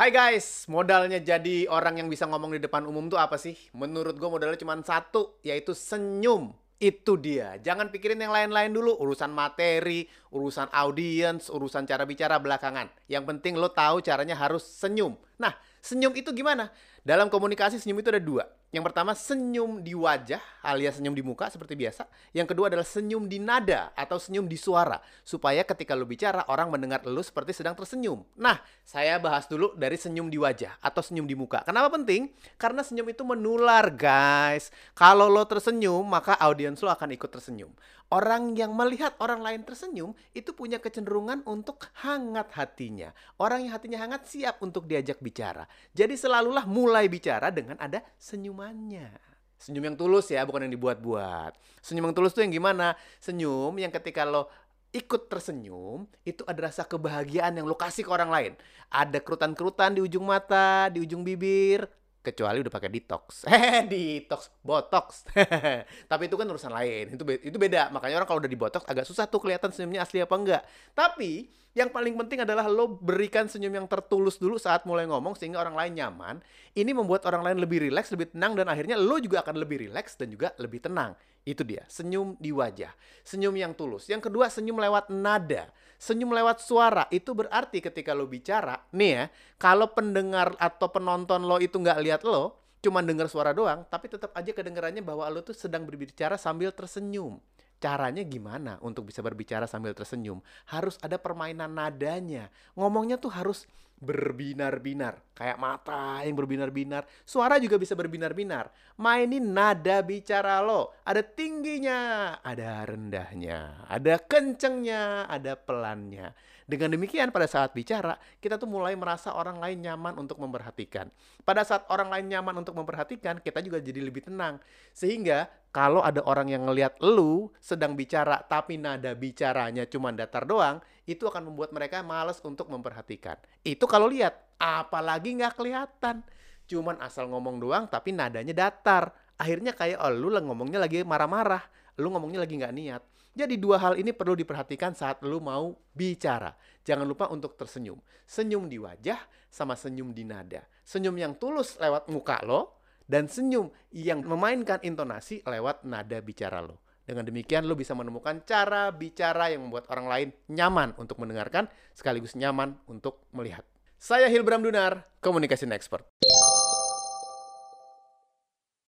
Hai guys, modalnya jadi orang yang bisa ngomong di depan umum tuh apa sih? Menurut gue modalnya cuma satu, yaitu senyum. Itu dia. Jangan pikirin yang lain-lain dulu. Urusan materi, urusan audiens, urusan cara bicara belakangan. Yang penting lo tahu caranya harus senyum. Nah, senyum itu gimana? Dalam komunikasi senyum itu ada dua. Yang pertama senyum di wajah alias senyum di muka seperti biasa. Yang kedua adalah senyum di nada atau senyum di suara. Supaya ketika lo bicara orang mendengar lo seperti sedang tersenyum. Nah saya bahas dulu dari senyum di wajah atau senyum di muka. Kenapa penting? Karena senyum itu menular guys. Kalau lo tersenyum maka audiens lo akan ikut tersenyum. Orang yang melihat orang lain tersenyum itu punya kecenderungan untuk hangat hatinya. Orang yang hatinya hangat siap untuk diajak bicara. Jadi selalulah mulai bicara dengan ada senyumannya. Senyum yang tulus ya, bukan yang dibuat-buat. Senyum yang tulus tuh yang gimana? Senyum yang ketika lo ikut tersenyum, itu ada rasa kebahagiaan yang lo kasih ke orang lain. Ada kerutan-kerutan di ujung mata, di ujung bibir, kecuali udah pakai detox. Detox, botox. Tapi itu kan urusan lain. Itu itu beda. Makanya orang kalau udah di botox agak susah tuh kelihatan senyumnya asli apa enggak. Tapi yang paling penting adalah lo berikan senyum yang tertulus dulu saat mulai ngomong sehingga orang lain nyaman. Ini membuat orang lain lebih rileks, lebih tenang dan akhirnya lo juga akan lebih rileks dan juga lebih tenang. Itu dia, senyum di wajah. Senyum yang tulus. Yang kedua, senyum lewat nada. Senyum lewat suara. Itu berarti ketika lo bicara, nih ya, kalau pendengar atau penonton lo itu nggak lihat lo, cuma dengar suara doang, tapi tetap aja kedengarannya bahwa lo tuh sedang berbicara sambil tersenyum. Caranya gimana untuk bisa berbicara sambil tersenyum? Harus ada permainan nadanya. Ngomongnya tuh harus berbinar-binar, kayak mata yang berbinar-binar. Suara juga bisa berbinar-binar. Mainin nada bicara lo. Ada tingginya, ada rendahnya, ada kencengnya, ada pelannya. Dengan demikian pada saat bicara, kita tuh mulai merasa orang lain nyaman untuk memperhatikan. Pada saat orang lain nyaman untuk memperhatikan, kita juga jadi lebih tenang. Sehingga kalau ada orang yang ngelihat lu sedang bicara tapi nada bicaranya cuma datar doang, itu akan membuat mereka males untuk memperhatikan. Itu kalau lihat, apalagi nggak kelihatan. Cuman asal ngomong doang tapi nadanya datar. Akhirnya kayak oh lu ngomongnya lagi marah-marah, lu ngomongnya lagi nggak niat. Jadi dua hal ini perlu diperhatikan saat lu mau bicara. Jangan lupa untuk tersenyum. Senyum di wajah sama senyum di nada. Senyum yang tulus lewat muka lo dan senyum yang memainkan intonasi lewat nada bicara lo. Dengan demikian lo bisa menemukan cara bicara yang membuat orang lain nyaman untuk mendengarkan sekaligus nyaman untuk melihat. Saya Hilbram Dunar, Communication Expert.